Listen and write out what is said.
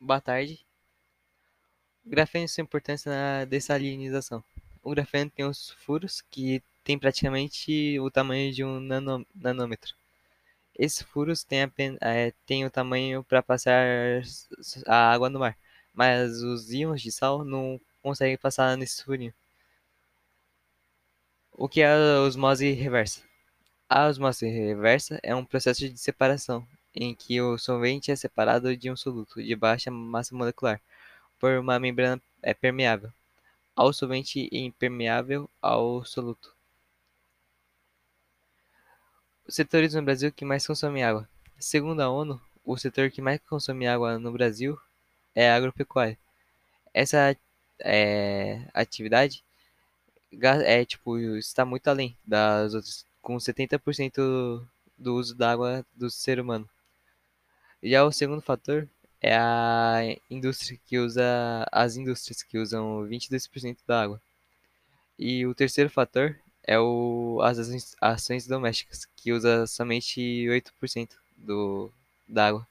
Boa tarde. Grafeno e sua importância na dessalinização. O grafeno tem os furos que tem praticamente o tamanho de um nanômetro. Esses furos têm, é, têm o tamanho para passar a água no mar, mas os íons de sal não conseguem passar nesse furinho. O que é a osmose reversa? A osmose reversa é um processo de separação em que o solvente é separado de um soluto de baixa massa molecular por uma membrana é, permeável ao solvente impermeável ao soluto. Os setores no Brasil que mais consomem água. Segundo a ONU, o setor que mais consome água no Brasil é a agropecuária. Essa é, atividade é, tipo, está muito além das outras, com 70% do uso da água do ser humano. Já o segundo fator é a indústria que usa as indústrias que usam 22% da água. E o terceiro fator é o, as ações domésticas, que usa somente 8% do, da água.